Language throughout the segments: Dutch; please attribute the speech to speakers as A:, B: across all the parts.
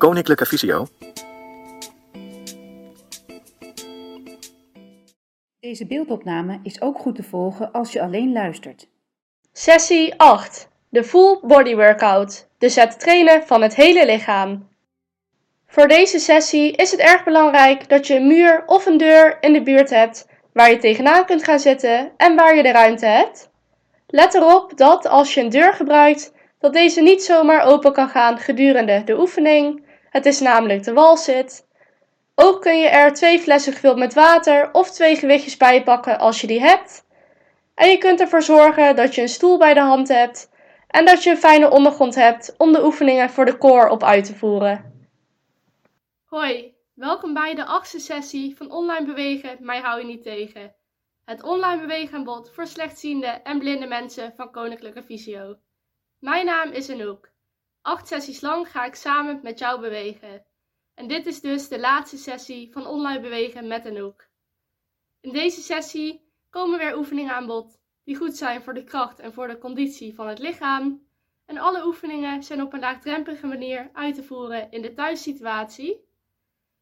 A: Koninklijke Visio.
B: Deze beeldopname is ook goed te volgen als je alleen luistert.
C: Sessie 8. De Full Body Workout. Dus het trainen van het hele lichaam. Voor deze sessie is het erg belangrijk dat je een muur of een deur in de buurt hebt waar je tegenaan kunt gaan zitten en waar je de ruimte hebt. Let erop dat als je een deur gebruikt, dat deze niet zomaar open kan gaan gedurende de oefening. Het is namelijk de walzit. Ook kun je er twee flessen gevuld met water of twee gewichtjes bij pakken als je die hebt. En je kunt ervoor zorgen dat je een stoel bij de hand hebt en dat je een fijne ondergrond hebt om de oefeningen voor de core op uit te voeren.
D: Hoi, welkom bij de achtste sessie van Online Bewegen, mij hou je niet tegen. Het online beweegaanbod voor slechtziende en blinde mensen van Koninklijke Visio. Mijn naam is Anouk. Acht sessies lang ga ik samen met jou bewegen. En dit is dus de laatste sessie van online bewegen met Anouk. In deze sessie komen weer oefeningen aan bod die goed zijn voor de kracht en voor de conditie van het lichaam. En alle oefeningen zijn op een laagdrempelige manier uit te voeren in de thuissituatie.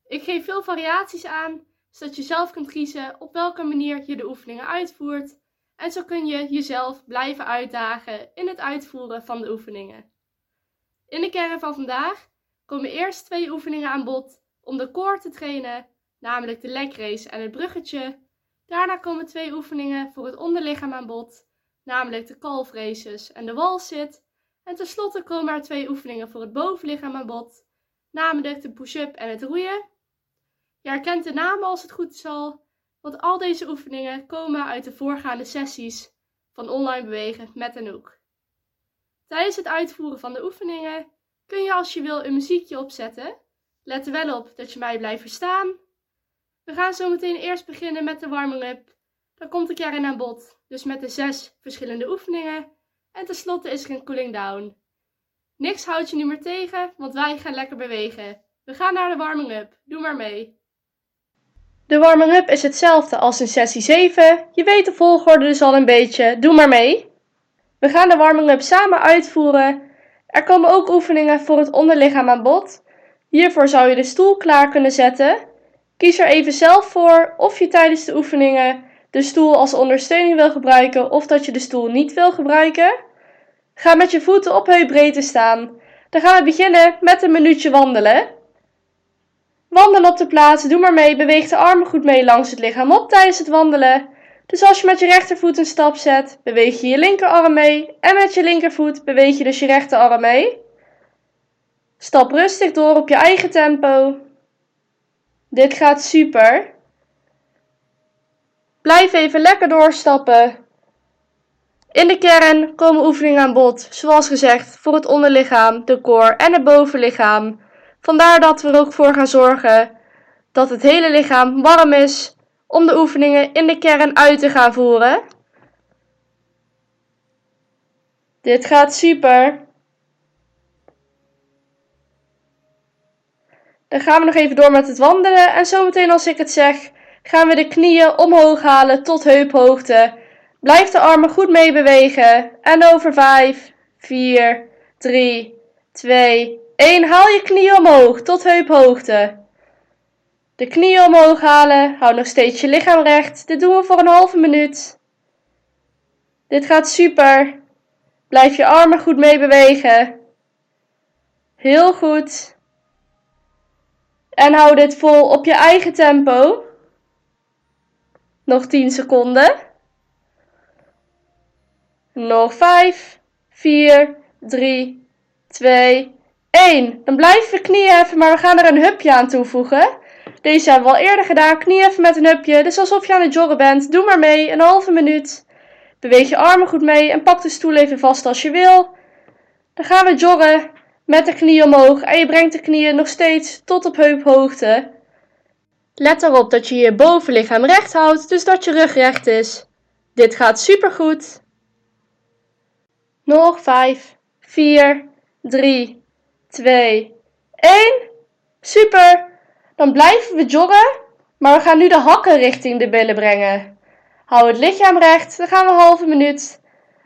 D: Ik geef veel variaties aan, zodat je zelf kunt kiezen op welke manier je de oefeningen uitvoert. En zo kun je jezelf blijven uitdagen in het uitvoeren van de oefeningen. In de kern van vandaag komen eerst twee oefeningen aan bod om de core te trainen, namelijk de leg race en het bruggetje. Daarna komen twee oefeningen voor het onderlichaam aan bod, namelijk de calf races en de wall sit. En tenslotte komen er twee oefeningen voor het bovenlichaam aan bod, namelijk de push-up en het roeien. Je herkent de namen als het goed is al, want al deze oefeningen komen uit de voorgaande sessies van online bewegen met een hoek. Tijdens het uitvoeren van de oefeningen kun je als je wil een muziekje opzetten. Let er wel op dat je mij blijft verstaan. We gaan zo meteen eerst beginnen met de warming-up. Dan komt de kern aan bod, dus met de zes verschillende oefeningen. En tenslotte is er een cooling down. Niks houdt je nu meer tegen, want wij gaan lekker bewegen. We gaan naar de warming-up. Doe maar mee.
C: De warming-up is hetzelfde als in sessie 7. Je weet de volgorde dus al een beetje. Doe maar mee. We gaan de warming-up samen uitvoeren. Er komen ook oefeningen voor het onderlichaam aan bod. Hiervoor zou je de stoel klaar kunnen zetten. Kies er even zelf voor of je tijdens de oefeningen de stoel als ondersteuning wil gebruiken of dat je de stoel niet wil gebruiken. Ga met je voeten op heupbreedte staan. Dan gaan we beginnen met een minuutje wandelen. Wandelen op de plaats, doe maar mee. Beweeg de armen goed mee langs het lichaam op tijdens het wandelen. Dus als je met je rechtervoet een stap zet, beweeg je je linkerarm mee. En met je linkervoet beweeg je dus je rechterarm mee. Stap rustig door op je eigen tempo. Dit gaat super. Blijf even lekker doorstappen. In de kern komen oefeningen aan bod, zoals gezegd, voor het onderlichaam, de core en het bovenlichaam. Vandaar dat we er ook voor gaan zorgen dat het hele lichaam warm is om de oefeningen in de kern uit te gaan voeren. Dit gaat super. Dan gaan we nog even door met het wandelen en zometeen als ik het zeg, gaan we de knieën omhoog halen tot heuphoogte. Blijf de armen goed mee bewegen. En over 5, 4, 3, 2, 1. Haal je knieën omhoog tot heuphoogte. De knieën omhoog halen. Hou nog steeds je lichaam recht. Dit doen we voor een halve minuut. Dit gaat super. Blijf je armen goed mee bewegen. Heel goed. En hou dit vol op je eigen tempo. Nog 10 seconden. Nog 5, 4, 3, 2, 1. Dan blijven we knieën heffen, maar we gaan er een hupje aan toevoegen. Deze hebben we al eerder gedaan. Knie even met een hupje. Dus alsof je aan het joggen bent. Doe maar mee. Een halve minuut. Beweeg je armen goed mee en pak de stoel even vast als je wil. Dan gaan we joggen met de knie omhoog. En je brengt de knieën nog steeds tot op heuphoogte. Let erop dat je je bovenlichaam recht houdt, dus dat je rug recht is. Dit gaat supergoed. Nog 5, 4, 3, 2, 1. Super! Dan blijven we joggen, maar we gaan nu de hakken richting de billen brengen. Hou het lichaam recht, dan gaan we een halve minuut.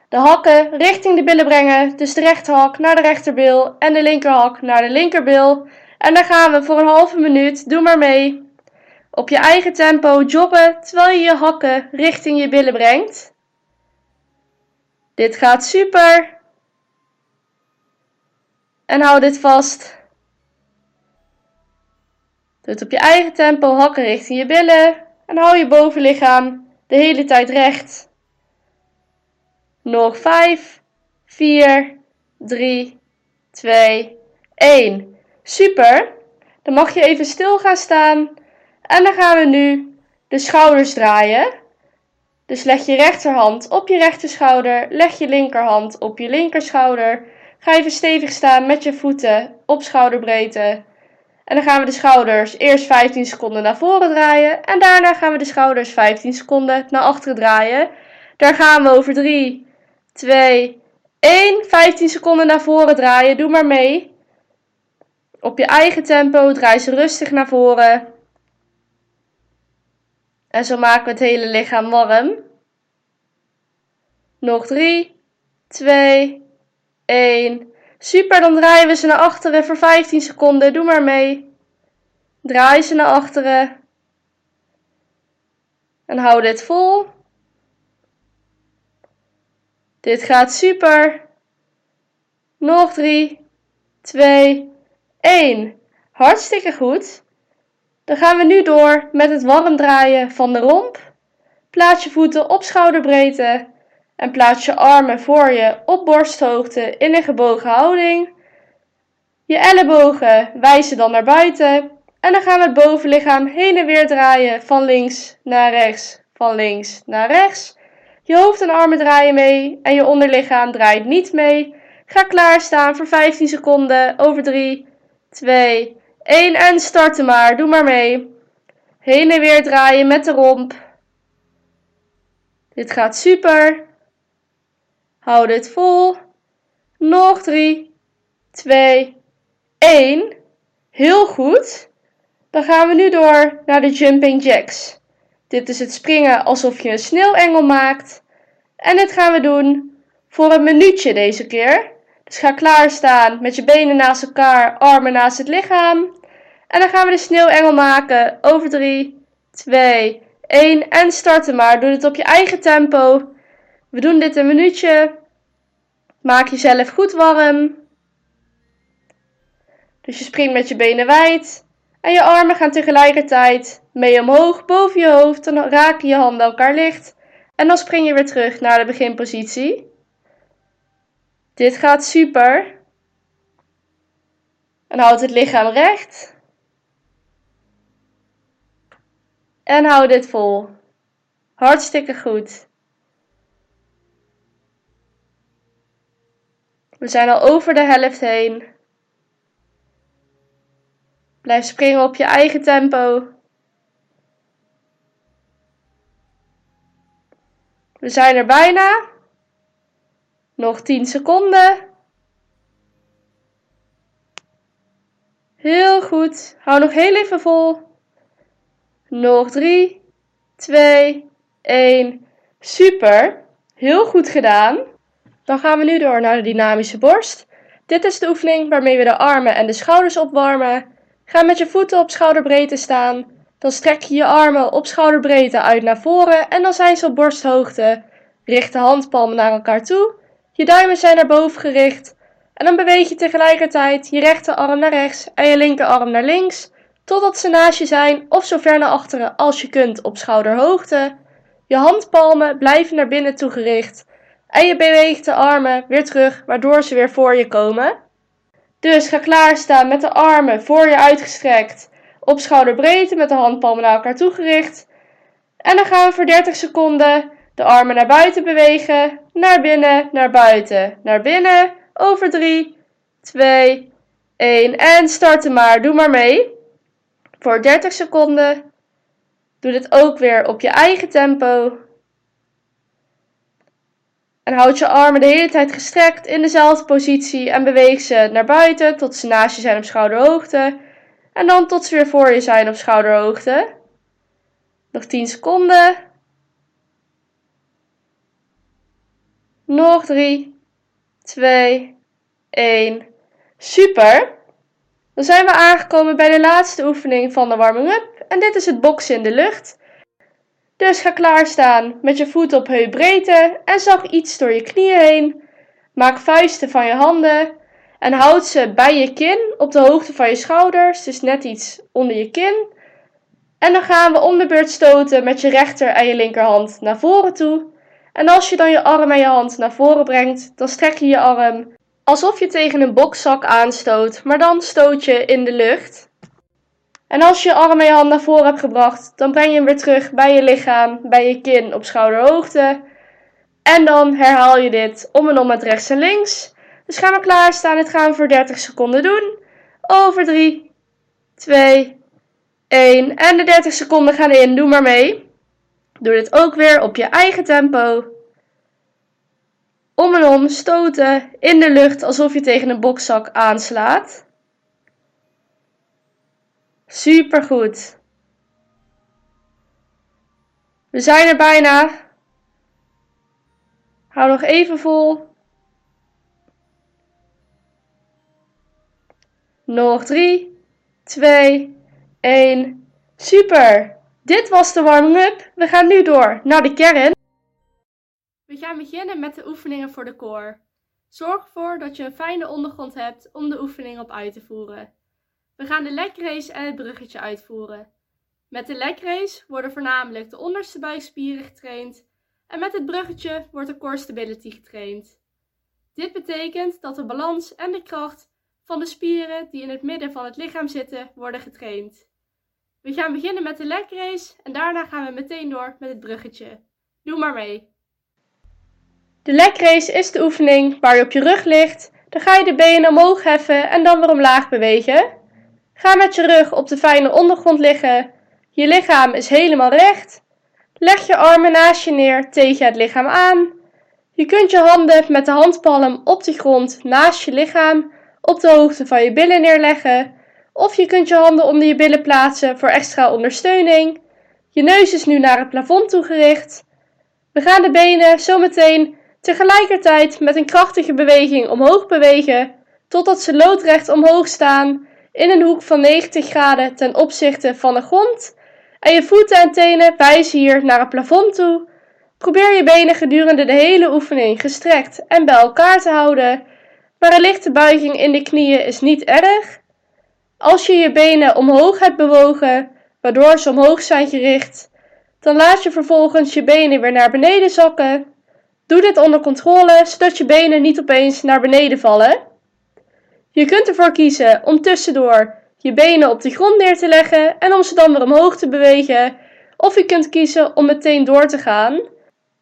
C: De hakken richting de billen brengen, dus de rechterhak naar de rechterbil en de linkerhak naar de linkerbil. En dan gaan we voor een halve minuut, doe maar mee, op je eigen tempo joggen terwijl je je hakken richting je billen brengt. Dit gaat super. En hou dit vast. Doe het op je eigen tempo, hakken richting je billen. En hou je bovenlichaam de hele tijd recht. Nog 5, 4, 3, 2, 1. Super. Dan mag je even stil gaan staan. En dan gaan we nu de schouders draaien. Dus leg je rechterhand op je rechterschouder. Leg je linkerhand op je linkerschouder. Ga even stevig staan met je voeten op schouderbreedte. En dan gaan we de schouders eerst 15 seconden naar voren draaien. En daarna gaan we de schouders 15 seconden naar achteren draaien. Daar gaan we over 3, 2, 1. 15 seconden naar voren draaien. Doe maar mee. Op je eigen tempo draai ze rustig naar voren. En zo maken we het hele lichaam warm. Nog 3, 2, 1. Super, dan draaien we ze naar achteren voor 15 seconden. Doe maar mee. Draai ze naar achteren. En hou dit vol. Dit gaat super. Nog 3, 2, 1. Hartstikke goed. Dan gaan we nu door met het warm draaien van de romp. Plaats je voeten op schouderbreedte en plaats je armen voor je op borsthoogte in een gebogen houding. Je ellebogen wijzen dan naar buiten en dan gaan we het bovenlichaam heen en weer draaien van links naar rechts, van links naar rechts. Je hoofd en armen draaien mee en je onderlichaam draait niet mee. Ga klaarstaan voor 15 seconden over 3, 2, 1 en starten maar. Doe maar mee. Heen en weer draaien met de romp. Dit gaat super. Hou dit vol. Nog 3, 2, 1. Heel goed. Dan gaan we nu door naar de jumping jacks. Dit is het springen alsof je een sneeuwengel maakt. En dit gaan we doen voor een minuutje deze keer. Dus ga klaarstaan met je benen naast elkaar, armen naast het lichaam. En dan gaan we de sneeuwengel maken. Over 3, 2, 1 en starten maar. Doe het op je eigen tempo. We doen dit een minuutje. Maak jezelf goed warm. Dus je springt met je benen wijd. En je armen gaan tegelijkertijd mee omhoog boven je hoofd. Dan raken je handen elkaar licht. En dan spring je weer terug naar de beginpositie. Dit gaat super. En houd het lichaam recht. En hou dit vol. Hartstikke goed. We zijn al over de helft heen. Blijf springen op je eigen tempo. We zijn er bijna. Nog 10 seconden. Heel goed. Hou nog heel even vol. Nog 3, 2, 1. Super. Heel goed gedaan. Dan gaan we nu door naar de dynamische borst. Dit is de oefening waarmee we de armen en de schouders opwarmen. Ga met je voeten op schouderbreedte staan. Dan strek je je armen op schouderbreedte uit naar voren en dan zijn ze op borsthoogte. Richt de handpalmen naar elkaar toe. Je duimen zijn naar boven gericht. En dan beweeg je tegelijkertijd je rechterarm naar rechts en je linkerarm naar links. Totdat ze naast je zijn of zo ver naar achteren als je kunt op schouderhoogte. Je handpalmen blijven naar binnen toe gericht. En je beweegt de armen weer terug, waardoor ze weer voor je komen. Dus ga klaarstaan met de armen voor je uitgestrekt. Op schouderbreedte met de handpalmen naar elkaar toegericht. En dan gaan we voor 30 seconden de armen naar buiten bewegen. Naar binnen, naar buiten, naar binnen. Over 3, 2, 1. En starten maar. Doe maar mee. Voor 30 seconden. Doe dit ook weer op je eigen tempo. En houd je armen de hele tijd gestrekt in dezelfde positie en beweeg ze naar buiten tot ze naast je zijn op schouderhoogte. En dan tot ze weer voor je zijn op schouderhoogte. Nog 10 seconden. Nog 3, 2, 1. Super. Dan zijn we aangekomen bij de laatste oefening van de warming-up en dit is het boksen in de lucht. Dus ga klaarstaan met je voet op heupbreedte en zag iets door je knieën heen. Maak vuisten van je handen en houd ze bij je kin op de hoogte van je schouders, dus net iets onder je kin. En dan gaan we om de beurt stoten met je rechter en je linkerhand naar voren toe. En als je dan je arm en je hand naar voren brengt, dan strek je je arm alsof je tegen een bokzak aanstoot, maar dan stoot je in de lucht. En als je arm en hand naar voren hebt gebracht, dan breng je hem weer terug bij je lichaam, bij je kin op schouderhoogte. En dan herhaal je dit om en om met rechts en links. Dus gaan we klaarstaan. Dit gaan we voor 30 seconden doen. Over 3, 2, 1. En de 30 seconden gaan in. Doe maar mee. Doe dit ook weer op je eigen tempo. Om en om stoten in de lucht alsof je tegen een bokzak aanslaat. Supergoed. We zijn er bijna. Hou nog even vol. Nog 3, 2, 1. Super! Dit was de warming-up. We gaan nu door naar de kern.
D: We gaan beginnen met de oefeningen voor de core. Zorg ervoor dat je een fijne ondergrond hebt om de oefening op uit te voeren. We gaan de leg race en het bruggetje uitvoeren. Met de leg race worden voornamelijk de onderste buikspieren getraind en met het bruggetje wordt de core stability getraind. Dit betekent dat de balans en de kracht van de spieren die in het midden van het lichaam zitten worden getraind. We gaan beginnen met de leg race en daarna gaan we meteen door met het bruggetje. Doe maar mee.
C: De leg race is de oefening waar je op je rug ligt. Dan ga je de benen omhoog heffen en dan weer omlaag bewegen. Ga met je rug op de fijne ondergrond liggen. Je lichaam is helemaal recht. Leg je armen naast je neer tegen het lichaam aan. Je kunt je handen met de handpalm op de grond naast je lichaam op de hoogte van je billen neerleggen. Of je kunt je handen onder je billen plaatsen voor extra ondersteuning. Je neus is nu naar het plafond toegericht. We gaan de benen zometeen tegelijkertijd met een krachtige beweging omhoog bewegen, totdat ze loodrecht omhoog staan in een hoek van 90 graden ten opzichte van de grond. En je voeten en tenen wijzen hier naar het plafond toe. Probeer je benen gedurende de hele oefening gestrekt en bij elkaar te houden, maar een lichte buiging in de knieën is niet erg. Als je je benen omhoog hebt bewogen, waardoor ze omhoog zijn gericht, dan laat je vervolgens je benen weer naar beneden zakken. Doe dit onder controle, zodat je benen niet opeens naar beneden vallen. Je kunt ervoor kiezen om tussendoor je benen op de grond neer te leggen en om ze dan weer omhoog te bewegen. Of je kunt kiezen om meteen door te gaan.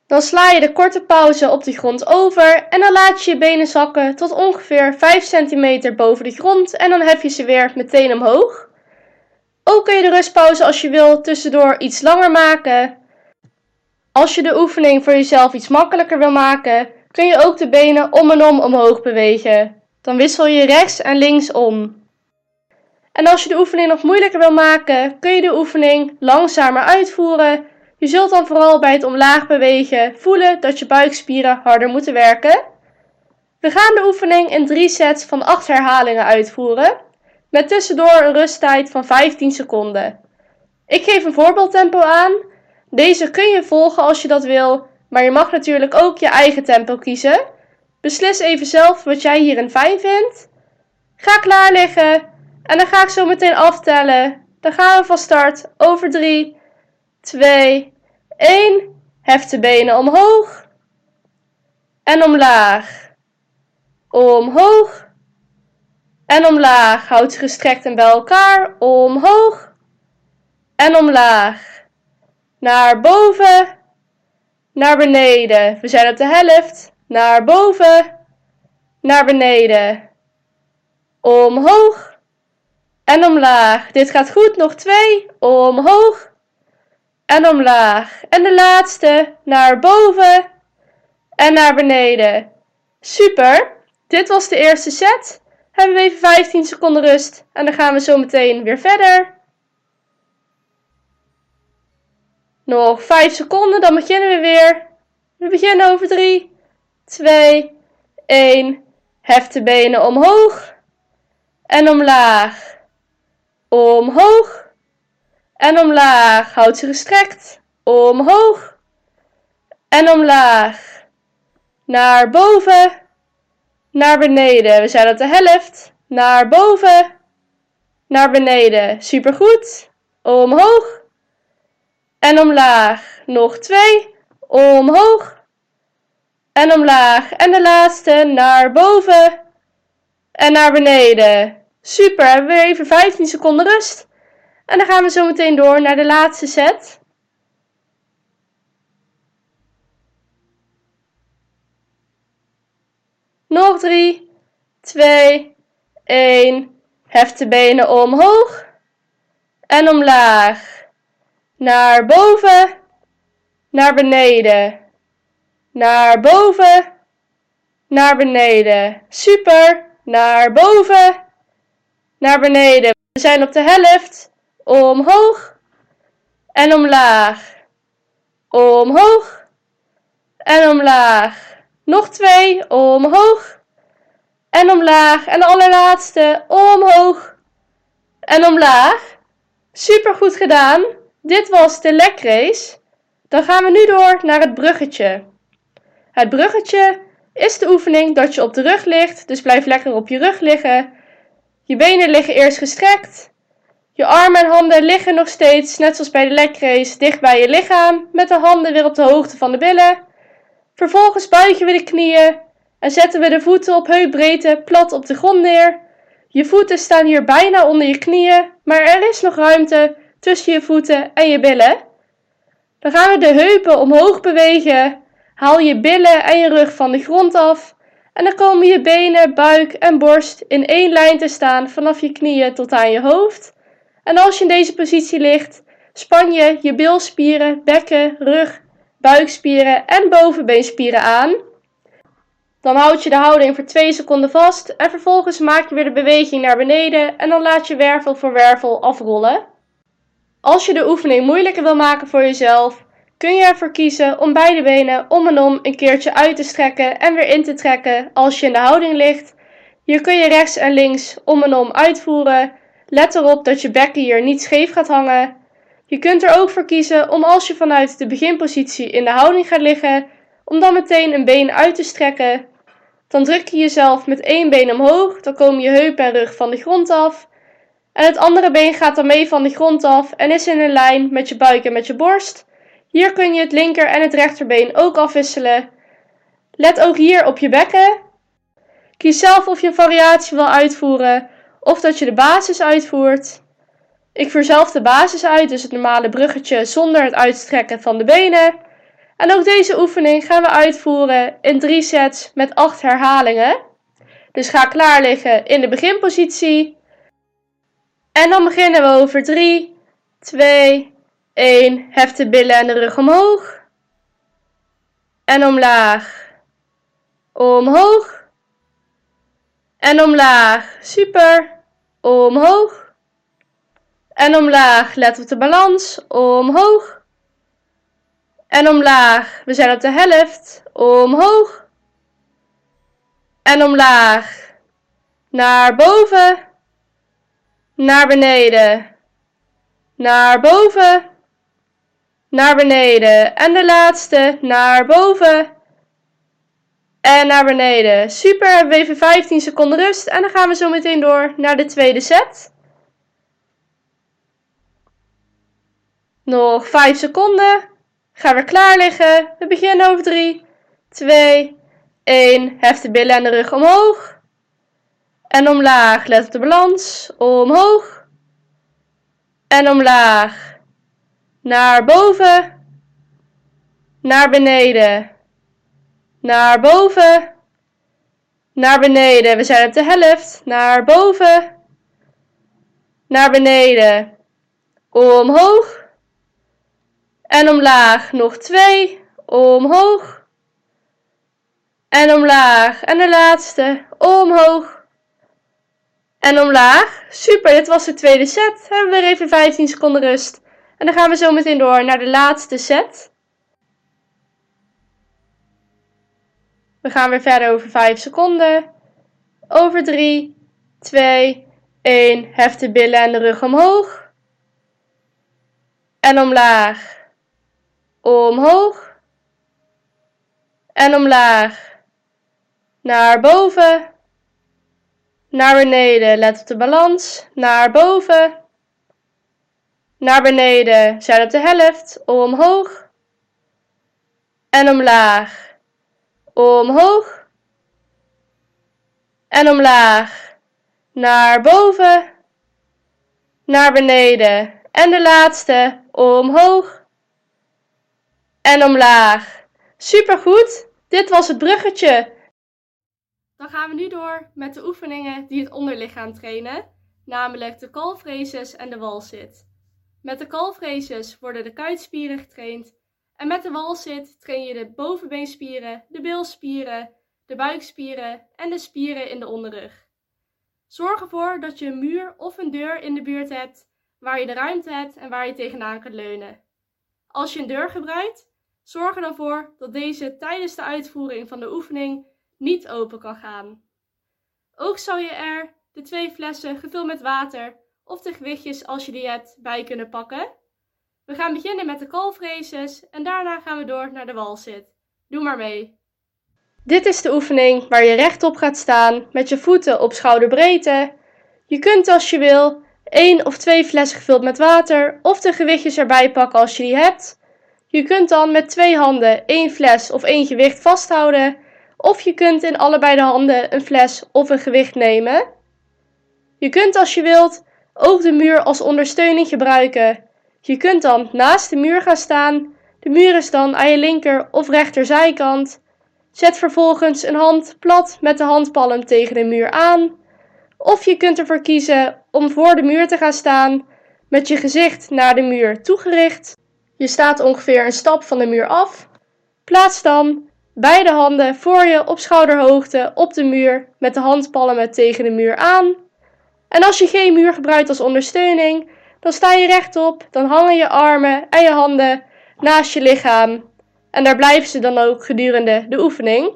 C: Dan sla je de korte pauze op de grond over en dan laat je je benen zakken tot ongeveer 5 cm boven de grond en dan hef je ze weer meteen omhoog. Ook kun je de rustpauze als je wil tussendoor iets langer maken. Als je de oefening voor jezelf iets makkelijker wil maken, kun je ook de benen om en om omhoog bewegen. Dan wissel je rechts en links om. En als je de oefening nog moeilijker wil maken, kun je de oefening langzamer uitvoeren. Je zult dan vooral bij het omlaag bewegen voelen dat je buikspieren harder moeten werken. We gaan de oefening in drie sets van 8 herhalingen uitvoeren, met tussendoor een rusttijd van 15 seconden. Ik geef een voorbeeldtempo aan. Deze kun je volgen als je dat wil, maar je mag natuurlijk ook je eigen tempo kiezen. Beslis even zelf wat jij hierin fijn vindt. Ga klaar liggen en dan ga ik zo meteen aftellen. Dan gaan we van start over 3, 2, 1. Hef de benen omhoog en omlaag. Omhoog en omlaag. Houd ze gestrekt en bij elkaar. Omhoog en omlaag. Naar boven, naar beneden. We zijn op de helft. Naar boven, naar beneden. Omhoog en omlaag. Dit gaat goed. Nog twee. Omhoog en omlaag. En de laatste naar boven en naar beneden. Super. Dit was de eerste set. Hebben we even 15 seconden rust en dan gaan we zo meteen weer verder. Nog 5 seconden, dan beginnen we weer. We beginnen over 3, 2, 1. Hef de benen omhoog en omlaag. Omhoog en omlaag. Houd ze gestrekt. Omhoog en omlaag. Naar boven, naar beneden. We zijn op de helft. Naar boven, naar beneden. Supergoed. Omhoog en omlaag. Nog twee. Omhoog en omlaag. En de laatste naar boven en naar beneden. Super, hebben we weer even 15 seconden rust. En dan gaan we zo meteen door naar de laatste set. Nog drie, twee, één. Hef de benen omhoog en omlaag. Naar boven, naar beneden. Naar boven, naar beneden. Super, naar boven, naar beneden. We zijn op de helft. Omhoog en omlaag. Omhoog en omlaag. Nog twee. Omhoog en omlaag. En de allerlaatste. Omhoog en omlaag. Super goed gedaan. Dit was de lekrace. Dan gaan we nu door naar het bruggetje. Het bruggetje is de oefening dat je op de rug ligt. Dus blijf lekker op je rug liggen. Je benen liggen eerst gestrekt. Je armen en handen liggen nog steeds, net zoals bij de lekrace, dicht bij je lichaam, met de handen weer op de hoogte van de billen. Vervolgens buigen we de knieën en zetten we de voeten op heupbreedte plat op de grond neer. Je voeten staan hier bijna onder je knieën, maar er is nog ruimte tussen je voeten en je billen. Dan gaan we de heupen omhoog bewegen. Haal je billen en je rug van de grond af. En dan komen je benen, buik en borst in één lijn te staan vanaf je knieën tot aan je hoofd. En als je in deze positie ligt, span je je bilspieren, bekken, rug, buikspieren en bovenbeenspieren aan. Dan houd je de houding voor 2 seconden vast en vervolgens maak je weer de beweging naar beneden en dan laat je wervel voor wervel afrollen. Als je de oefening moeilijker wil maken voor jezelf, kun je ervoor kiezen om beide benen om en om een keertje uit te strekken en weer in te trekken als je in de houding ligt. Hier kun je rechts en links om en om uitvoeren. Let erop dat je bekken hier niet scheef gaat hangen. Je kunt er ook voor kiezen om als je vanuit de beginpositie in de houding gaat liggen, om dan meteen een been uit te strekken. Dan druk je jezelf met één been omhoog, dan komen je heup en rug van de grond af. En het andere been gaat dan mee van de grond af en is in een lijn met je buik en met je borst. Hier kun je het linker en het rechterbeen ook afwisselen. Let ook hier op je bekken. Kies zelf of je variatie wil uitvoeren of dat je de basis uitvoert. Ik voer zelf de basis uit, dus het normale bruggetje zonder het uitstrekken van de benen. En ook deze oefening gaan we uitvoeren in drie sets met acht herhalingen. Dus ga klaar liggen in de beginpositie. En dan beginnen we over 3, 2, 1. Hef de billen en de rug omhoog. En omlaag. Omhoog. En omlaag. Super. Omhoog. En omlaag. Let op de balans. Omhoog. En omlaag. We zijn op de helft. Omhoog. En omlaag. Naar boven. Naar beneden. Naar boven. Naar beneden. En de laatste. Naar boven. En naar beneden. Super, hebben we even 15 seconden rust. En dan gaan we zo meteen door naar de tweede set. Nog 5 seconden. Ga weer klaar liggen. We beginnen over 3, 2, 1. Hef de billen en de rug omhoog. En omlaag. Let op de balans. Omhoog. En omlaag. Naar boven. Naar beneden. Naar boven. Naar beneden. We zijn op de helft. Naar boven. Naar beneden. Omhoog. En omlaag. Nog twee. Omhoog. En omlaag. En de laatste. Omhoog. En omlaag. Super, dit was de tweede set. Hebben we weer even 15 seconden rust. En dan gaan we zo meteen door naar de laatste set. We gaan weer verder over 5 seconden. Over 3, 2, 1. Hef de billen en de rug omhoog. En omlaag. Omhoog. En omlaag. Naar boven. Naar beneden. Let op de balans. Naar boven. Naar beneden. Zijn op de helft. Omhoog. En omlaag. Omhoog. En omlaag. Naar boven. Naar beneden. En de laatste. Omhoog. En omlaag. Supergoed. Dit was het bruggetje.
D: Dan gaan we nu door met de oefeningen die het onderlichaam trainen, namelijk de calfraises en de walzit. Met de calfraises worden de kuitspieren getraind en met de walzit train je de bovenbeenspieren, de bilspieren, de buikspieren en de spieren in de onderrug. Zorg ervoor dat je een muur of een deur in de buurt hebt waar je de ruimte hebt en waar je tegenaan kunt leunen. Als je een deur gebruikt, zorg er dan voor dat deze tijdens de uitvoering van de oefening niet open kan gaan. Ook zou je er de twee flessen gevuld met water of de gewichtjes als je die hebt bij kunnen pakken. We gaan beginnen met de calfraces en daarna gaan we door naar de walzit. Doe maar mee.
C: Dit is de oefening waar je rechtop gaat staan met je voeten op schouderbreedte. Je kunt als je wil één of twee flessen gevuld met water of de gewichtjes erbij pakken als je die hebt. Je kunt dan met twee handen één fles of één gewicht vasthouden of je kunt in allebei de handen een fles of een gewicht nemen. Je kunt als je wilt ook de muur als ondersteuning gebruiken. Je kunt dan naast de muur gaan staan. De muur is dan aan je linker of rechterzijkant. Zet vervolgens een hand plat met de handpalm tegen de muur aan. Of je kunt ervoor kiezen om voor de muur te gaan staan met je gezicht naar de muur toegericht. Je staat ongeveer een stap van de muur af. Plaats dan beide handen voor je op schouderhoogte op de muur met de handpalmen tegen de muur aan. En als je geen muur gebruikt als ondersteuning, dan sta je rechtop, dan hangen je armen en je handen naast je lichaam. En daar blijven ze dan ook gedurende de oefening.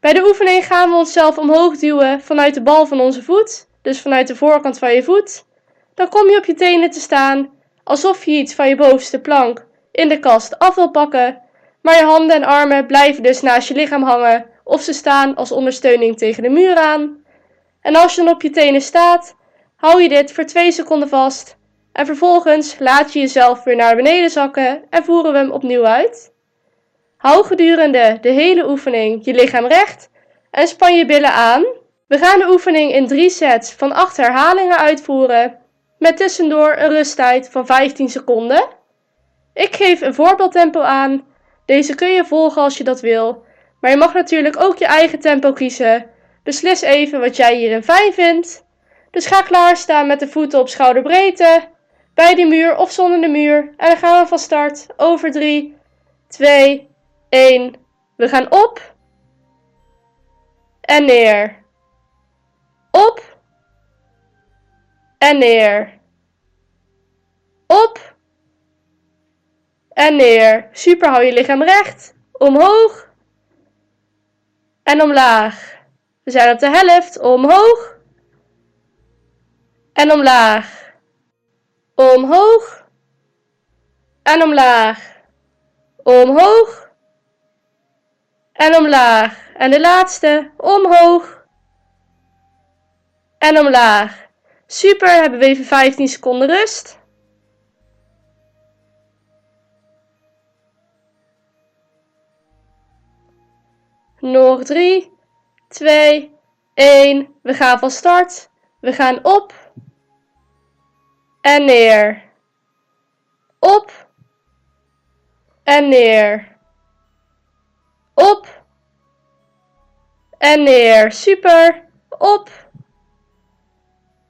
C: Bij de oefening gaan we onszelf omhoog duwen vanuit de bal van onze voet, dus vanuit de voorkant van je voet. Dan kom je op je tenen te staan, alsof je iets van je bovenste plank in de kast af wil pakken, maar je handen en armen blijven dus naast je lichaam hangen of ze staan als ondersteuning tegen de muur aan. En als je dan op je tenen staat, hou je dit voor 2 seconden vast en vervolgens laat je jezelf weer naar beneden zakken en voeren we hem opnieuw uit. Hou gedurende de hele oefening je lichaam recht en span je billen aan. We gaan de oefening in drie sets van 8 herhalingen uitvoeren, met tussendoor een rusttijd van 15 seconden. Ik geef een voorbeeldtempo aan. Deze kun je volgen als je dat wil, maar je mag natuurlijk ook je eigen tempo kiezen. Beslis even wat jij hierin fijn vindt. Dus ga klaarstaan met de voeten op schouderbreedte, bij de muur of zonder de muur. En dan gaan we van start over 3, 2, 1. We gaan op en neer. Op en neer. Op en neer. Super, hou je lichaam recht. Omhoog en omlaag. We zijn op de helft. Omhoog en omlaag. Omhoog en omlaag. Omhoog en omlaag. En de laatste, omhoog en omlaag. Super, hebben we even 15 seconden rust. Nog 3, 2, 1. We gaan van start. We gaan op en neer. Op en neer. Op en neer. Super. Op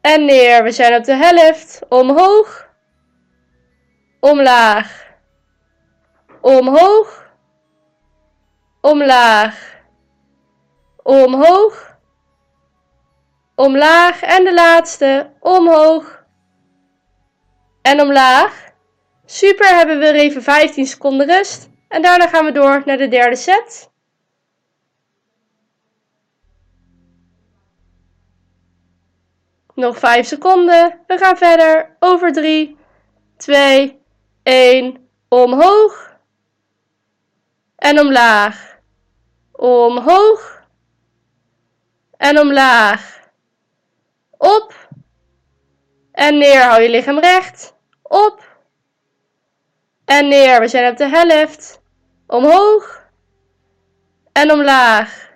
C: en neer. We zijn op de helft. Omhoog. Omlaag. Omhoog. Omlaag. Omhoog. Omlaag. En de laatste. Omhoog. En omlaag. Super, hebben we weer even 15 seconden rust. En daarna gaan we door naar de derde set. Nog 5 seconden. We gaan verder. Over 3, 2, 1. Omhoog. En omlaag. Omhoog. En omlaag. Op. En neer. Hou je lichaam recht. Op. En neer. We zijn op de helft. Omhoog. En omlaag.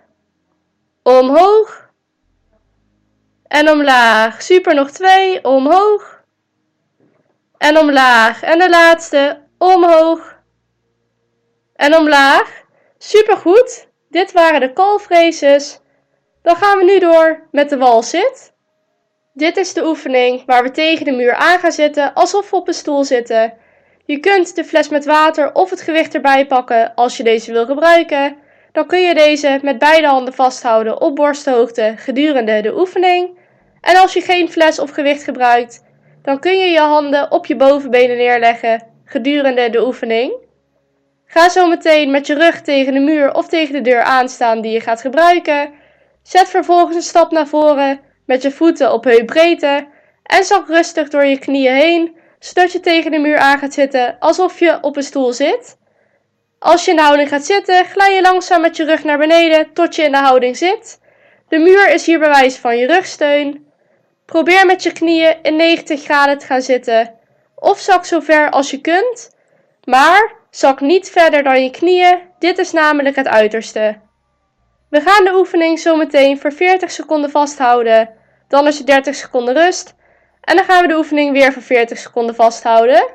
C: Omhoog. En omlaag. Super, nog twee. Omhoog. En omlaag. En de laatste. Omhoog. En omlaag. Super goed. Dit waren de calf Dan gaan we nu door met de walzit. Dit is de oefening waar we tegen de muur aan gaan zitten alsof we op een stoel zitten. Je kunt de fles met water of het gewicht erbij pakken als je deze wil gebruiken. Dan kun je deze met beide handen vasthouden op borsthoogte gedurende de oefening. En als je geen fles of gewicht gebruikt, dan kun je je handen op je bovenbenen neerleggen gedurende de oefening. Ga zo meteen met je rug tegen de muur of tegen de deur aanstaan die je gaat gebruiken. Zet vervolgens een stap naar voren met je voeten op heupbreedte en zak rustig door je knieën heen, zodat je tegen de muur aan gaat zitten alsof je op een stoel zit. Als je in de houding gaat zitten, glij je langzaam met je rug naar beneden tot je in de houding zit. De muur is hier bewijs van je rugsteun. Probeer met je knieën in 90 graden te gaan zitten of zak zo ver als je kunt, maar zak niet verder dan je knieën, dit is namelijk het uiterste. We gaan de oefening zo meteen voor 40 seconden vasthouden, dan is er 30 seconden rust en dan gaan we de oefening weer voor 40 seconden vasthouden.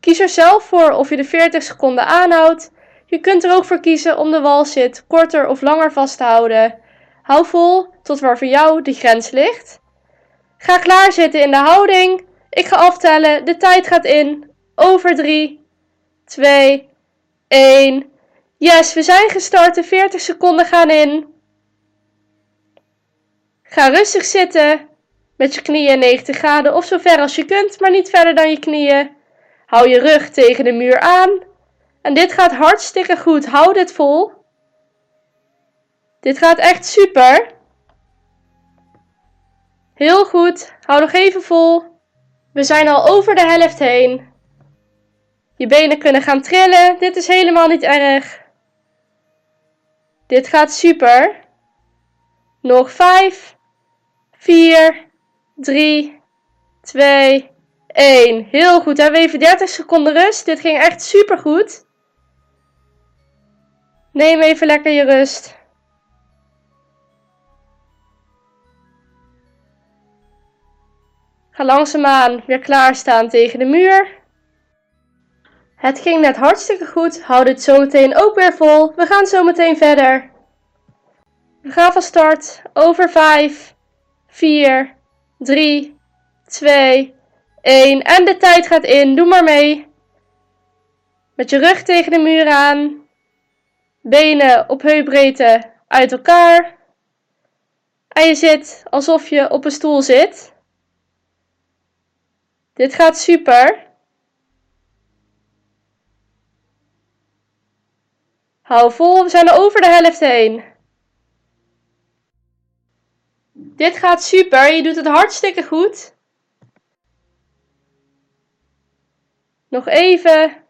C: Kies er zelf voor of je de 40 seconden aanhoudt. Je kunt er ook voor kiezen om de walzit korter of langer vast te houden. Hou vol tot waar voor jou de grens ligt. Ga klaar zitten in de houding. Ik ga aftellen. De tijd gaat in. Over 3, 2, 1. Yes, we zijn gestart. De 40 seconden gaan in. Ga rustig zitten. Met je knieën 90 graden of zo ver als je kunt, maar niet verder dan je knieën. Hou je rug tegen de muur aan. En dit gaat hartstikke goed. Hou dit vol. Dit gaat echt super. Heel goed. Hou nog even vol. We zijn al over de helft heen. Je benen kunnen gaan trillen. Dit is helemaal niet erg. Dit gaat super. Nog 5, 4, 3, 2, 1. Heel goed. Hebben we even 30 seconden rust. Dit ging echt super goed. Neem even lekker je rust. Ga langzaamaan weer klaarstaan tegen de muur. Het ging net hartstikke goed. Houd het zometeen ook weer vol. We gaan zometeen verder. We gaan van start. Over 5, 4, 3, 2, 1. En de tijd gaat in. Doe maar mee. Met je rug tegen de muur aan. Benen op heupbreedte uit elkaar. En je zit alsof je op een stoel zit. Dit gaat super. Hou vol, we zijn er over de helft heen. Dit gaat super, je doet het hartstikke goed. Nog even.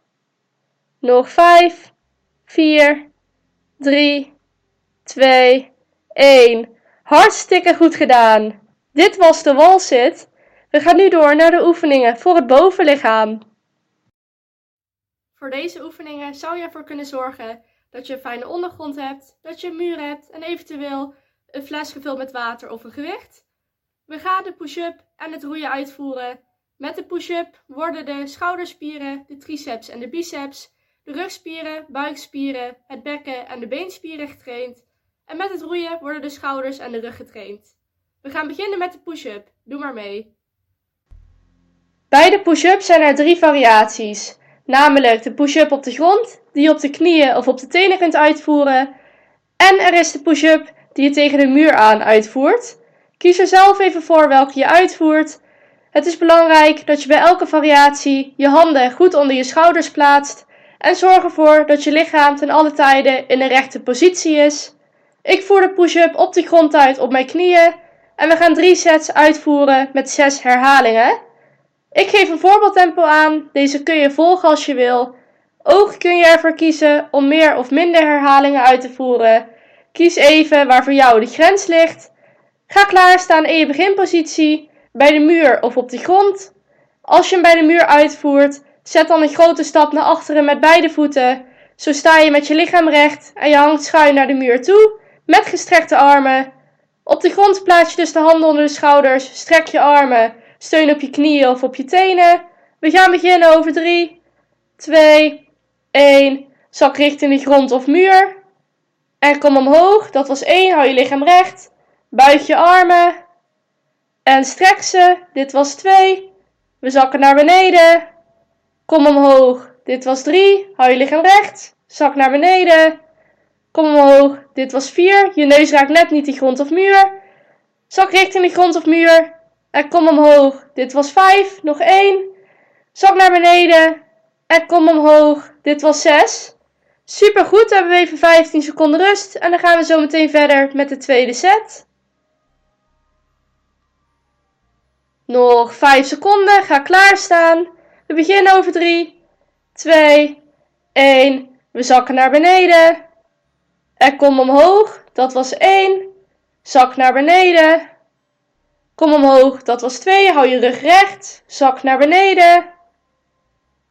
C: Nog 5, 4, 3, 2, 1. Hartstikke goed gedaan. Dit was de walzit. We gaan nu door naar de oefeningen voor het bovenlichaam.
D: Voor deze oefeningen zou je ervoor kunnen zorgen dat je een fijne ondergrond hebt, dat je een muur hebt en eventueel een fles gevuld met water of een gewicht. We gaan de push-up en het roeien uitvoeren. Met de push-up worden de schouderspieren, de triceps en de biceps, de rugspieren, buikspieren, het bekken en de beenspieren getraind. En met het roeien worden de schouders en de rug getraind. We gaan beginnen met de push-up. Doe maar mee.
C: Bij de push-up zijn er drie variaties, namelijk de push-up op de grond, die je op de knieën of op de tenen kunt uitvoeren, en er is de push-up die je tegen de muur aan uitvoert. Kies er zelf even voor welke je uitvoert. Het is belangrijk dat je bij elke variatie je handen goed onder je schouders plaatst en zorg ervoor dat je lichaam ten alle tijde in de rechte positie is. Ik voer de push-up op de grond uit op mijn knieën En we gaan drie sets uitvoeren met zes herhalingen. Ik geef een voorbeeldtempo aan. Deze kun je volgen als je wil. Ook kun je ervoor kiezen om meer of minder herhalingen uit te voeren. Kies even waar voor jou de grens ligt. Ga klaarstaan in je beginpositie, bij de muur of op de grond. Als je hem bij de muur uitvoert, zet dan een grote stap naar achteren met beide voeten. Zo sta je met je lichaam recht en je hangt schuin naar de muur toe, met gestrekte armen. Op de grond plaats je dus de handen onder de schouders, strek je armen, steun op je knieën of op je tenen. We gaan beginnen over 3, 2, 1. Zak richting de grond of muur. En kom omhoog, dat was 1, hou je lichaam recht. Buig je armen. En strek ze, dit was 2. We zakken naar beneden. Kom omhoog, dit was 3. Hou je lichaam recht. Zak naar beneden. Kom omhoog, dit was 4. Je neus raakt net niet die grond of muur. Zak richting de grond of muur. En kom omhoog, dit was 5. Nog 1. Zak naar beneden. En kom omhoog, dit was 6. Super goed, hebben we even 15 seconden rust. En dan gaan we zo meteen verder met de tweede set. Nog 5 seconden, ga klaarstaan. We beginnen over 3, 2, 1. We zakken naar beneden. En kom omhoog, dat was 1. Zak naar beneden. Kom omhoog, dat was 2. Hou je rug recht. Zak naar beneden.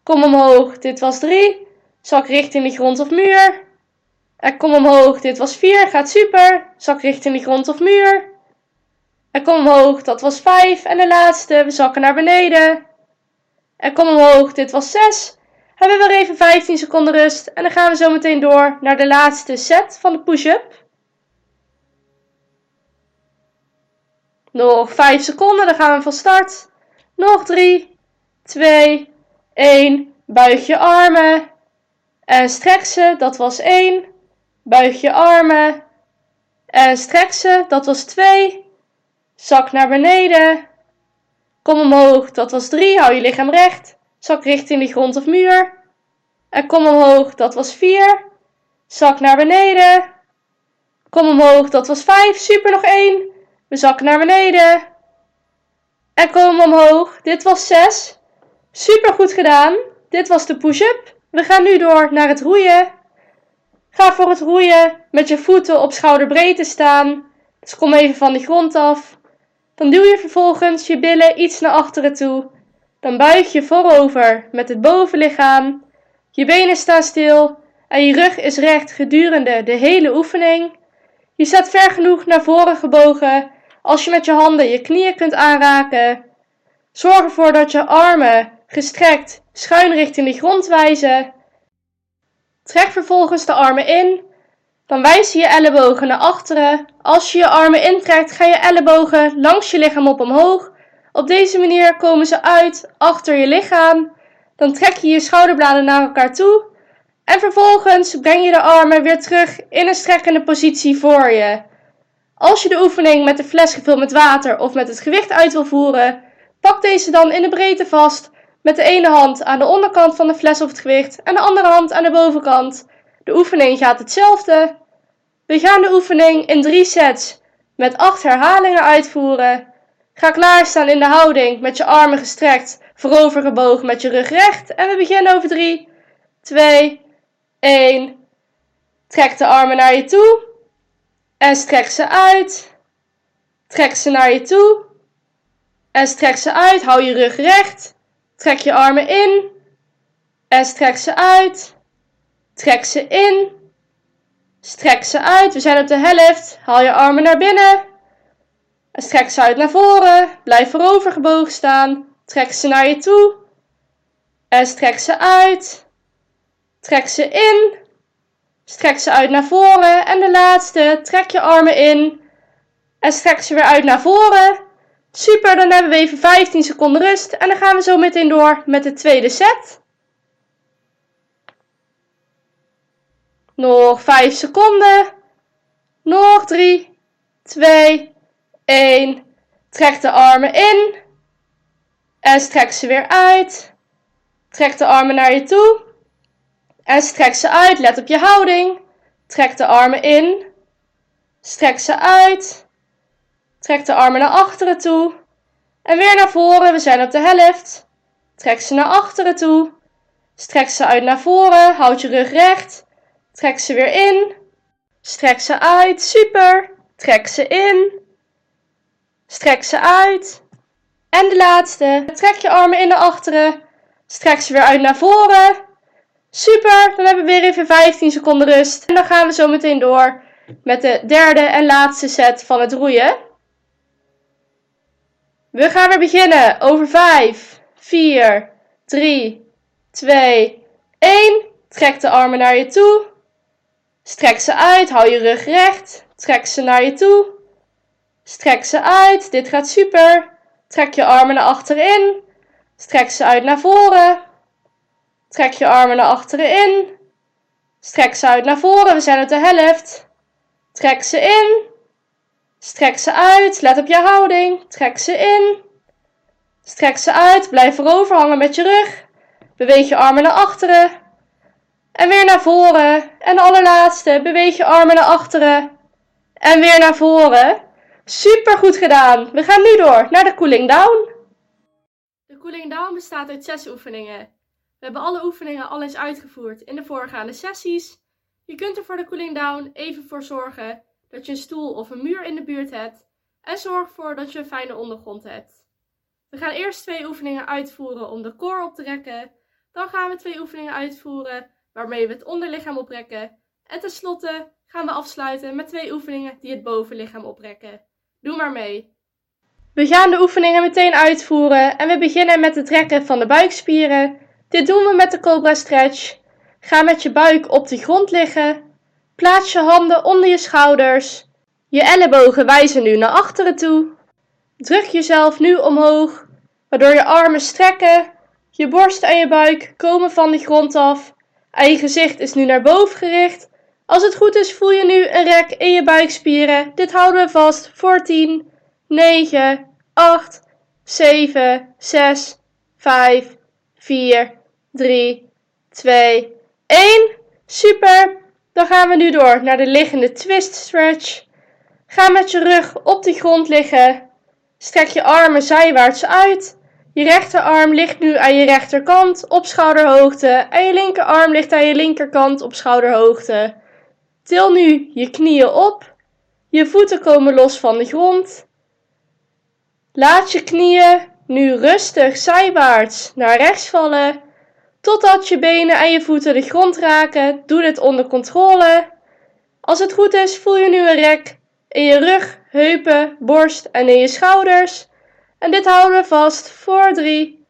C: Kom omhoog, dit was 3. Zak richting de grond of muur. En kom omhoog, dit was 4. Gaat super. Zak richting de grond of muur. En kom omhoog, dat was 5. En de laatste, we zakken naar beneden. En kom omhoog, dit was 6. Hebben we weer even 15 seconden rust. En dan gaan we zo meteen door naar de laatste set van de push-up. Nog 5 seconden, dan gaan we van start. Nog 3, 2, 1. Buig je armen. En strek ze, dat was 1. Buig je armen. En strek ze, dat was 2. Zak naar beneden. Kom omhoog, dat was 3. Hou je lichaam recht. Zak richting de grond of muur. En kom omhoog, dat was 4. Zak naar beneden. Kom omhoog, dat was 5. Super, nog 1. We zakken naar beneden. En kom omhoog, dit was 6. Super goed gedaan. Dit was de push-up. We gaan nu door naar het roeien. Ga voor het roeien met je voeten op schouderbreedte staan. Dus kom even van de grond af. Dan duw je vervolgens je billen iets naar achteren toe. Dan buig je voorover met het bovenlichaam. Je benen staan stil en je rug is recht gedurende de hele oefening. Je staat ver genoeg naar voren gebogen als je met je handen je knieën kunt aanraken. Zorg ervoor dat je armen gestrekt schuin richting de grond wijzen. Trek vervolgens de armen in. Dan wijs je ellebogen naar achteren. Als je je armen intrekt, ga je ellebogen langs je lichaam op omhoog. Op deze manier komen ze uit achter je lichaam. Dan trek je je schouderbladen naar elkaar toe. En vervolgens breng je de armen weer terug in een strekkende positie voor je. Als je de oefening met de fles gevuld met water of met het gewicht uit wil voeren, pak deze dan in de breedte vast met de ene hand aan de onderkant van de fles of het gewicht en de andere hand aan de bovenkant. De oefening gaat hetzelfde. We gaan de oefening in drie sets met acht herhalingen uitvoeren. Ga klaarstaan in de houding met je armen gestrekt, voorover gebogen met je rug recht. En we beginnen over 3, 2, 1. Trek de armen naar je toe en strek ze uit. Trek ze naar je toe en strek ze uit. Hou je rug recht. Trek je armen in en strek ze uit. Trek ze in. Strek ze uit. We zijn op de helft. Haal je armen naar binnen. En strek ze uit naar voren. Blijf voorover gebogen staan. Trek ze naar je toe. En strek ze uit. Trek ze in. Strek ze uit naar voren. En de laatste. Trek je armen in. En strek ze weer uit naar voren. Super, dan hebben we even 15 seconden rust. En dan gaan we zo meteen door met de tweede set. Nog 5 seconden. Nog 3, 2, 1. Trek de armen in. En strek ze weer uit. Trek de armen naar je toe. En strek ze uit. Let op je houding. Trek de armen in. Strek ze uit. Trek de armen naar achteren toe. En weer naar voren, we zijn op de helft. Trek ze naar achteren toe. Strek ze uit naar voren, houd je rug recht. Trek ze weer in. Strek ze uit, super. Trek ze in. Strek ze uit. En de laatste. Trek je armen in naar achteren. Strek ze weer uit naar voren. Super, dan hebben we weer even 15 seconden rust. En dan gaan we zo meteen door met de derde en laatste set van het roeien. We gaan weer beginnen over 5, 4, 3, 2, 1. Trek de armen naar je toe. Strek ze uit, hou je rug recht. Trek ze naar je toe. Strek ze uit, dit gaat super. Trek je armen naar achterin. Strek ze uit naar voren. Trek je armen naar achteren in. Strek ze uit naar voren, we zijn op de helft. Trek ze in. Strek ze uit, let op je houding. Trek ze in. Strek ze uit, blijf voorover hangen met je rug. Beweeg je armen naar achteren. En weer naar voren. En de allerlaatste, beweeg je armen naar achteren. En weer naar voren. Super goed gedaan. We gaan nu door naar de cooling down.
D: De cooling down bestaat uit zes oefeningen. We hebben alle oefeningen al eens uitgevoerd in de voorgaande sessies. Je kunt er voor de cooling down even voor zorgen dat je een stoel of een muur in de buurt hebt en zorg ervoor dat je een fijne ondergrond hebt. We gaan eerst twee oefeningen uitvoeren om de core op te rekken. Dan gaan we twee oefeningen uitvoeren waarmee we het onderlichaam oprekken. En tenslotte gaan we afsluiten met twee oefeningen die het bovenlichaam oprekken. Doe maar mee.
C: We gaan de oefeningen meteen uitvoeren en we beginnen met het trekken van de buikspieren. Dit doen we met de Cobra Stretch. Ga met je buik op de grond liggen. Plaats je handen onder je schouders. Je ellebogen wijzen nu naar achteren toe. Druk jezelf nu omhoog, waardoor je armen strekken. Je borst en je buik komen van de grond af. En je gezicht is nu naar boven gericht. Als het goed is, voel je nu een rek in je buikspieren. Dit houden we vast voor 10, 9, 8, 7, 6, 5, 4, 3, 2, 1. Super! Dan gaan we nu door naar de liggende twist stretch. Ga met je rug op de grond liggen. Strek je armen zijwaarts uit. Je rechterarm ligt nu aan je rechterkant op schouderhoogte en je linkerarm ligt aan je linkerkant op schouderhoogte. Til nu je knieën op. Je voeten komen los van de grond. Laat je knieën nu rustig zijwaarts naar rechts vallen. Totdat je benen en je voeten de grond raken. Doe dit onder controle. Als het goed is, voel je nu een rek in je rug, heupen, borst en in je schouders. En dit houden we vast voor 3,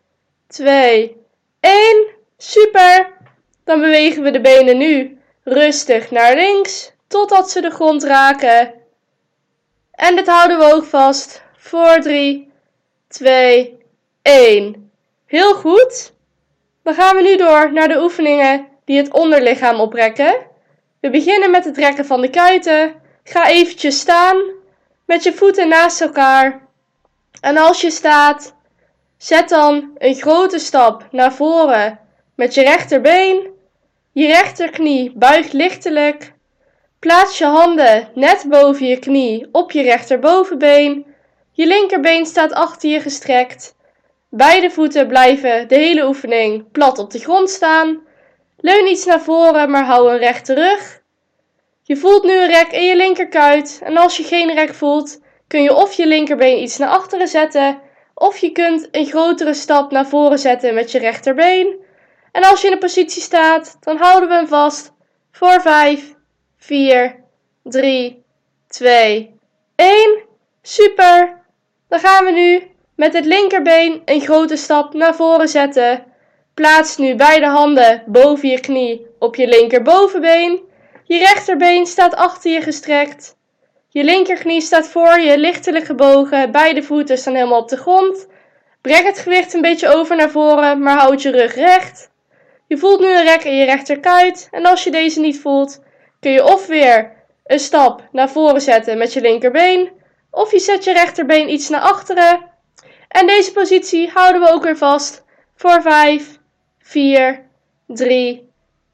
C: 2, 1. Super! Dan bewegen we de benen nu rustig naar links totdat ze de grond raken. En dit houden we ook vast voor 3, 2, 1. Heel goed. Dan gaan we nu door naar de oefeningen die het onderlichaam oprekken. We beginnen met het rekken van de kuiten. Ga eventjes staan met je voeten naast elkaar. En als je staat, zet dan een grote stap naar voren met je rechterbeen. Je rechterknie buigt lichtelijk. Plaats je handen net boven je knie op je rechterbovenbeen. Je linkerbeen staat achter je gestrekt. Beide voeten blijven de hele oefening plat op de grond staan. Leun iets naar voren, maar hou een rechte rug. Je voelt nu een rek in je linkerkuit en als je geen rek voelt, kun je of je linkerbeen iets naar achteren zetten, of je kunt een grotere stap naar voren zetten met je rechterbeen. En als je in een positie staat, dan houden we hem vast voor 5, 4, 3, 2, 1. Super! Dan gaan we nu met het linkerbeen een grote stap naar voren zetten. Plaats nu beide handen boven je knie op je linkerbovenbeen. Je rechterbeen staat achter je gestrekt. Je linkerknie staat voor je, lichtelijk gebogen. Beide voeten staan helemaal op de grond. Breng het gewicht een beetje over naar voren, maar houd je rug recht. Je voelt nu een rek in je rechterkuit. En als je deze niet voelt, kun je of weer een stap naar voren zetten met je linkerbeen. Of je zet je rechterbeen iets naar achteren. En deze positie houden we ook weer vast voor 5, 4, 3,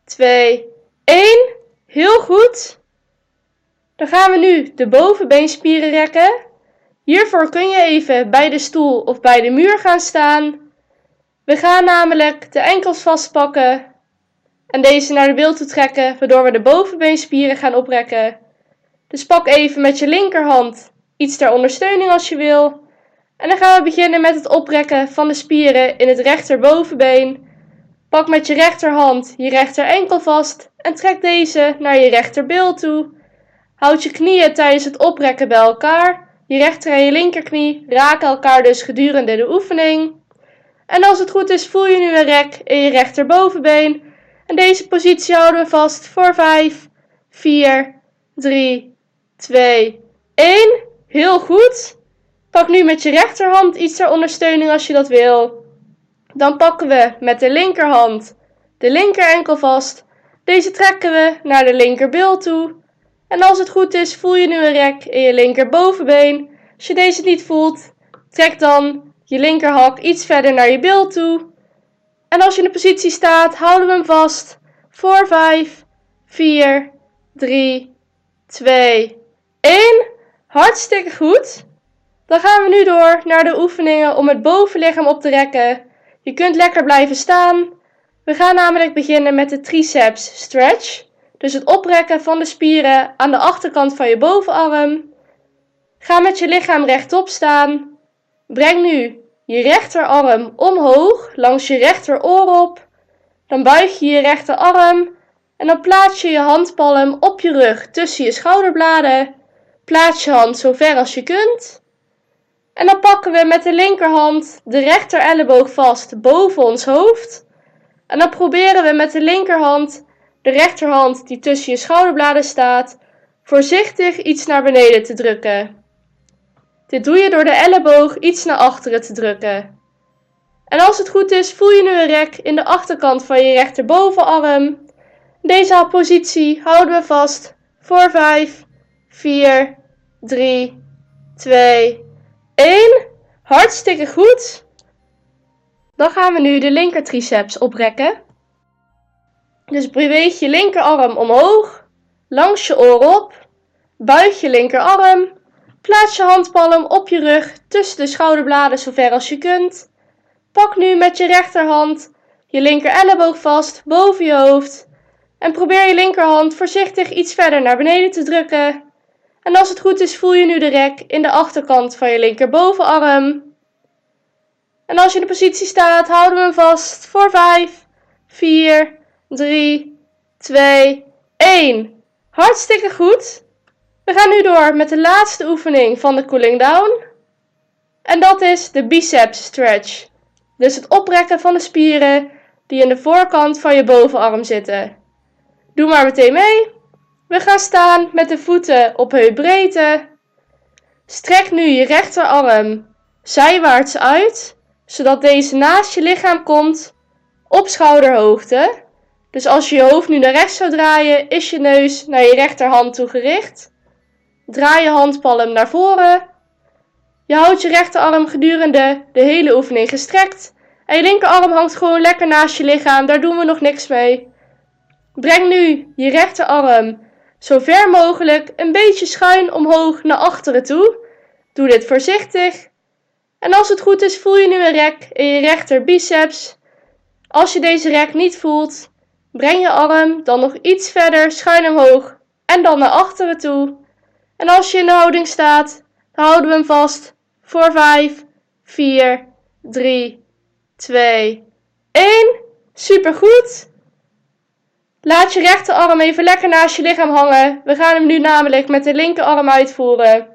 C: 2, 1. Heel goed. Dan gaan we nu de bovenbeenspieren rekken. Hiervoor kun je even bij de stoel of bij de muur gaan staan. We gaan namelijk de enkels vastpakken en deze naar de beeld toe trekken, waardoor we de bovenbeenspieren gaan oprekken. Dus pak even met je linkerhand iets ter ondersteuning als je wil. En dan gaan we beginnen met het oprekken van de spieren in het rechterbovenbeen. Pak met je rechterhand je rechter enkel vast en trek deze naar je rechterbil toe. Houd je knieën tijdens het oprekken bij elkaar. Je rechter en je linkerknie raken elkaar dus gedurende de oefening. En als het goed is, voel je nu een rek in je rechterbovenbeen. En deze positie houden we vast voor 5, 4, 3, 2, 1. Heel goed. Pak nu met je rechterhand iets ter ondersteuning als je dat wil. Dan pakken we met de linkerhand de linker enkel vast. Deze trekken we naar de linkerbil toe. En als het goed is, voel je nu een rek in je linkerbovenbeen. Als je deze niet voelt, trek dan je linkerhak iets verder naar je bil toe. En als je in de positie staat, houden we hem vast. Voor 5, 4, 3, 2, 1. Hartstikke goed. Dan gaan we nu door naar de oefeningen om het bovenlichaam op te rekken. Je kunt lekker blijven staan. We gaan namelijk beginnen met de triceps stretch. Dus het oprekken van de spieren aan de achterkant van je bovenarm. Ga met je lichaam rechtop staan. Breng nu je rechterarm omhoog langs je rechteroor op. Dan buig je je rechterarm en dan plaats je je handpalm op je rug tussen je schouderbladen. Plaats je hand zo ver als je kunt. En dan pakken we met de linkerhand de rechter elleboog vast boven ons hoofd. En dan proberen we met de linkerhand de rechterhand die tussen je schouderbladen staat, voorzichtig iets naar beneden te drukken. Dit doe je door de elleboog iets naar achteren te drukken. En als het goed is, voel je nu een rek in de achterkant van je rechterbovenarm. Deze positie houden we vast voor 5, 4, 3, 2, 1. Hartstikke goed. Dan gaan we nu de linker triceps oprekken. Dus beweeg je linkerarm omhoog, langs je oor op, buig je linkerarm, plaats je handpalm op je rug tussen de schouderbladen zover als je kunt. Pak nu met je rechterhand je linker elleboog vast boven je hoofd en probeer je linkerhand voorzichtig iets verder naar beneden te drukken. En als het goed is, voel je nu de rek in de achterkant van je linkerbovenarm. En als je in de positie staat, houden we hem vast voor 5, 4, 3, 2, 1. Hartstikke goed. We gaan nu door met de laatste oefening van de cooling down. En dat is de biceps stretch. Dus het oprekken van de spieren die in de voorkant van je bovenarm zitten. Doe maar meteen mee. We gaan staan met de voeten op heupbreedte. Strek nu je rechterarm zijwaarts uit, zodat deze naast je lichaam komt op schouderhoogte. Dus als je je hoofd nu naar rechts zou draaien, is je neus naar je rechterhand toe gericht. Draai je handpalm naar voren. Je houdt je rechterarm gedurende de hele oefening gestrekt. En je linkerarm hangt gewoon lekker naast je lichaam, daar doen we nog niks mee. Breng nu je rechterarm zo ver mogelijk een beetje schuin omhoog naar achteren toe. Doe dit voorzichtig. En als het goed is, voel je nu een rek in je rechter biceps. Als je deze rek niet voelt, Breng je arm dan nog iets verder schuin omhoog en dan naar achteren toe. En als je in de houding staat, dan houden we hem vast voor 5, 4, 3, 2, 1. Supergoed. Laat je rechterarm even lekker naast je lichaam hangen. We gaan hem nu namelijk met de linkerarm uitvoeren.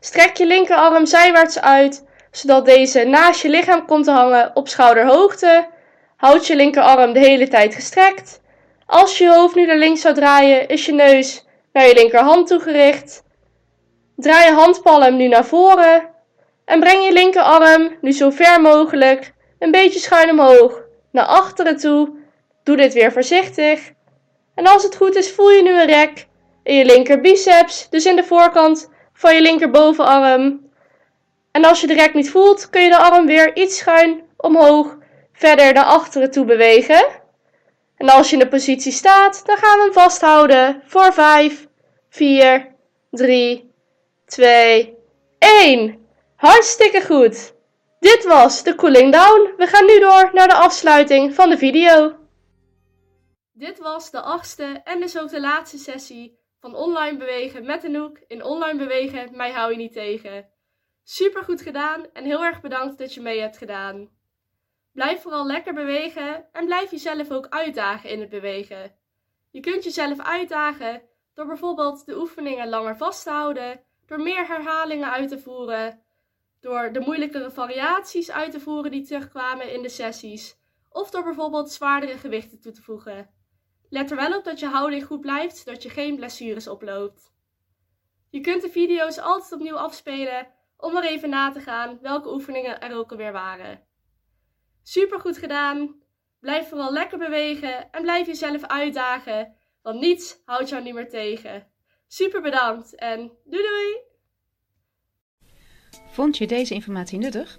C: Strek je linkerarm zijwaarts uit, zodat deze naast je lichaam komt te hangen op schouderhoogte. Houd je linkerarm de hele tijd gestrekt. Als je hoofd nu naar links zou draaien, is je neus naar je linkerhand toegericht. Draai je handpalm nu naar voren. En breng je linkerarm nu zo ver mogelijk een beetje schuin omhoog naar achteren toe. Doe dit weer voorzichtig. En als het goed is, voel je nu een rek in je linker biceps, dus in de voorkant van je linkerbovenarm. En als je de rek niet voelt, kun je de arm weer iets schuin omhoog verder naar achteren toe bewegen. En als je in de positie staat, dan gaan we hem vasthouden voor 5, 4, 3, 2,
E: 1. Hartstikke goed. Dit was de cooling down. We gaan nu door naar de afsluiting van de video.
C: Dit was de achtste en dus ook de laatste sessie van online bewegen met Anouk in online bewegen Mij hou je niet tegen. Super goed gedaan en heel erg bedankt dat je mee hebt gedaan. Blijf vooral lekker bewegen en blijf jezelf ook uitdagen in het bewegen. Je kunt jezelf uitdagen door bijvoorbeeld de oefeningen langer vast te houden, door meer herhalingen uit te voeren, door de moeilijkere variaties uit te voeren die terugkwamen in de sessies, of door bijvoorbeeld zwaardere gewichten toe te voegen. Let er wel op dat je houding goed blijft, zodat je geen blessures oploopt. Je kunt de video's altijd opnieuw afspelen om er even na te gaan welke oefeningen er ook alweer waren. Super goed gedaan! Blijf vooral lekker bewegen en blijf jezelf uitdagen, want niets houdt jou niet meer tegen. Super bedankt en doei doei!
B: Vond je deze informatie nuttig?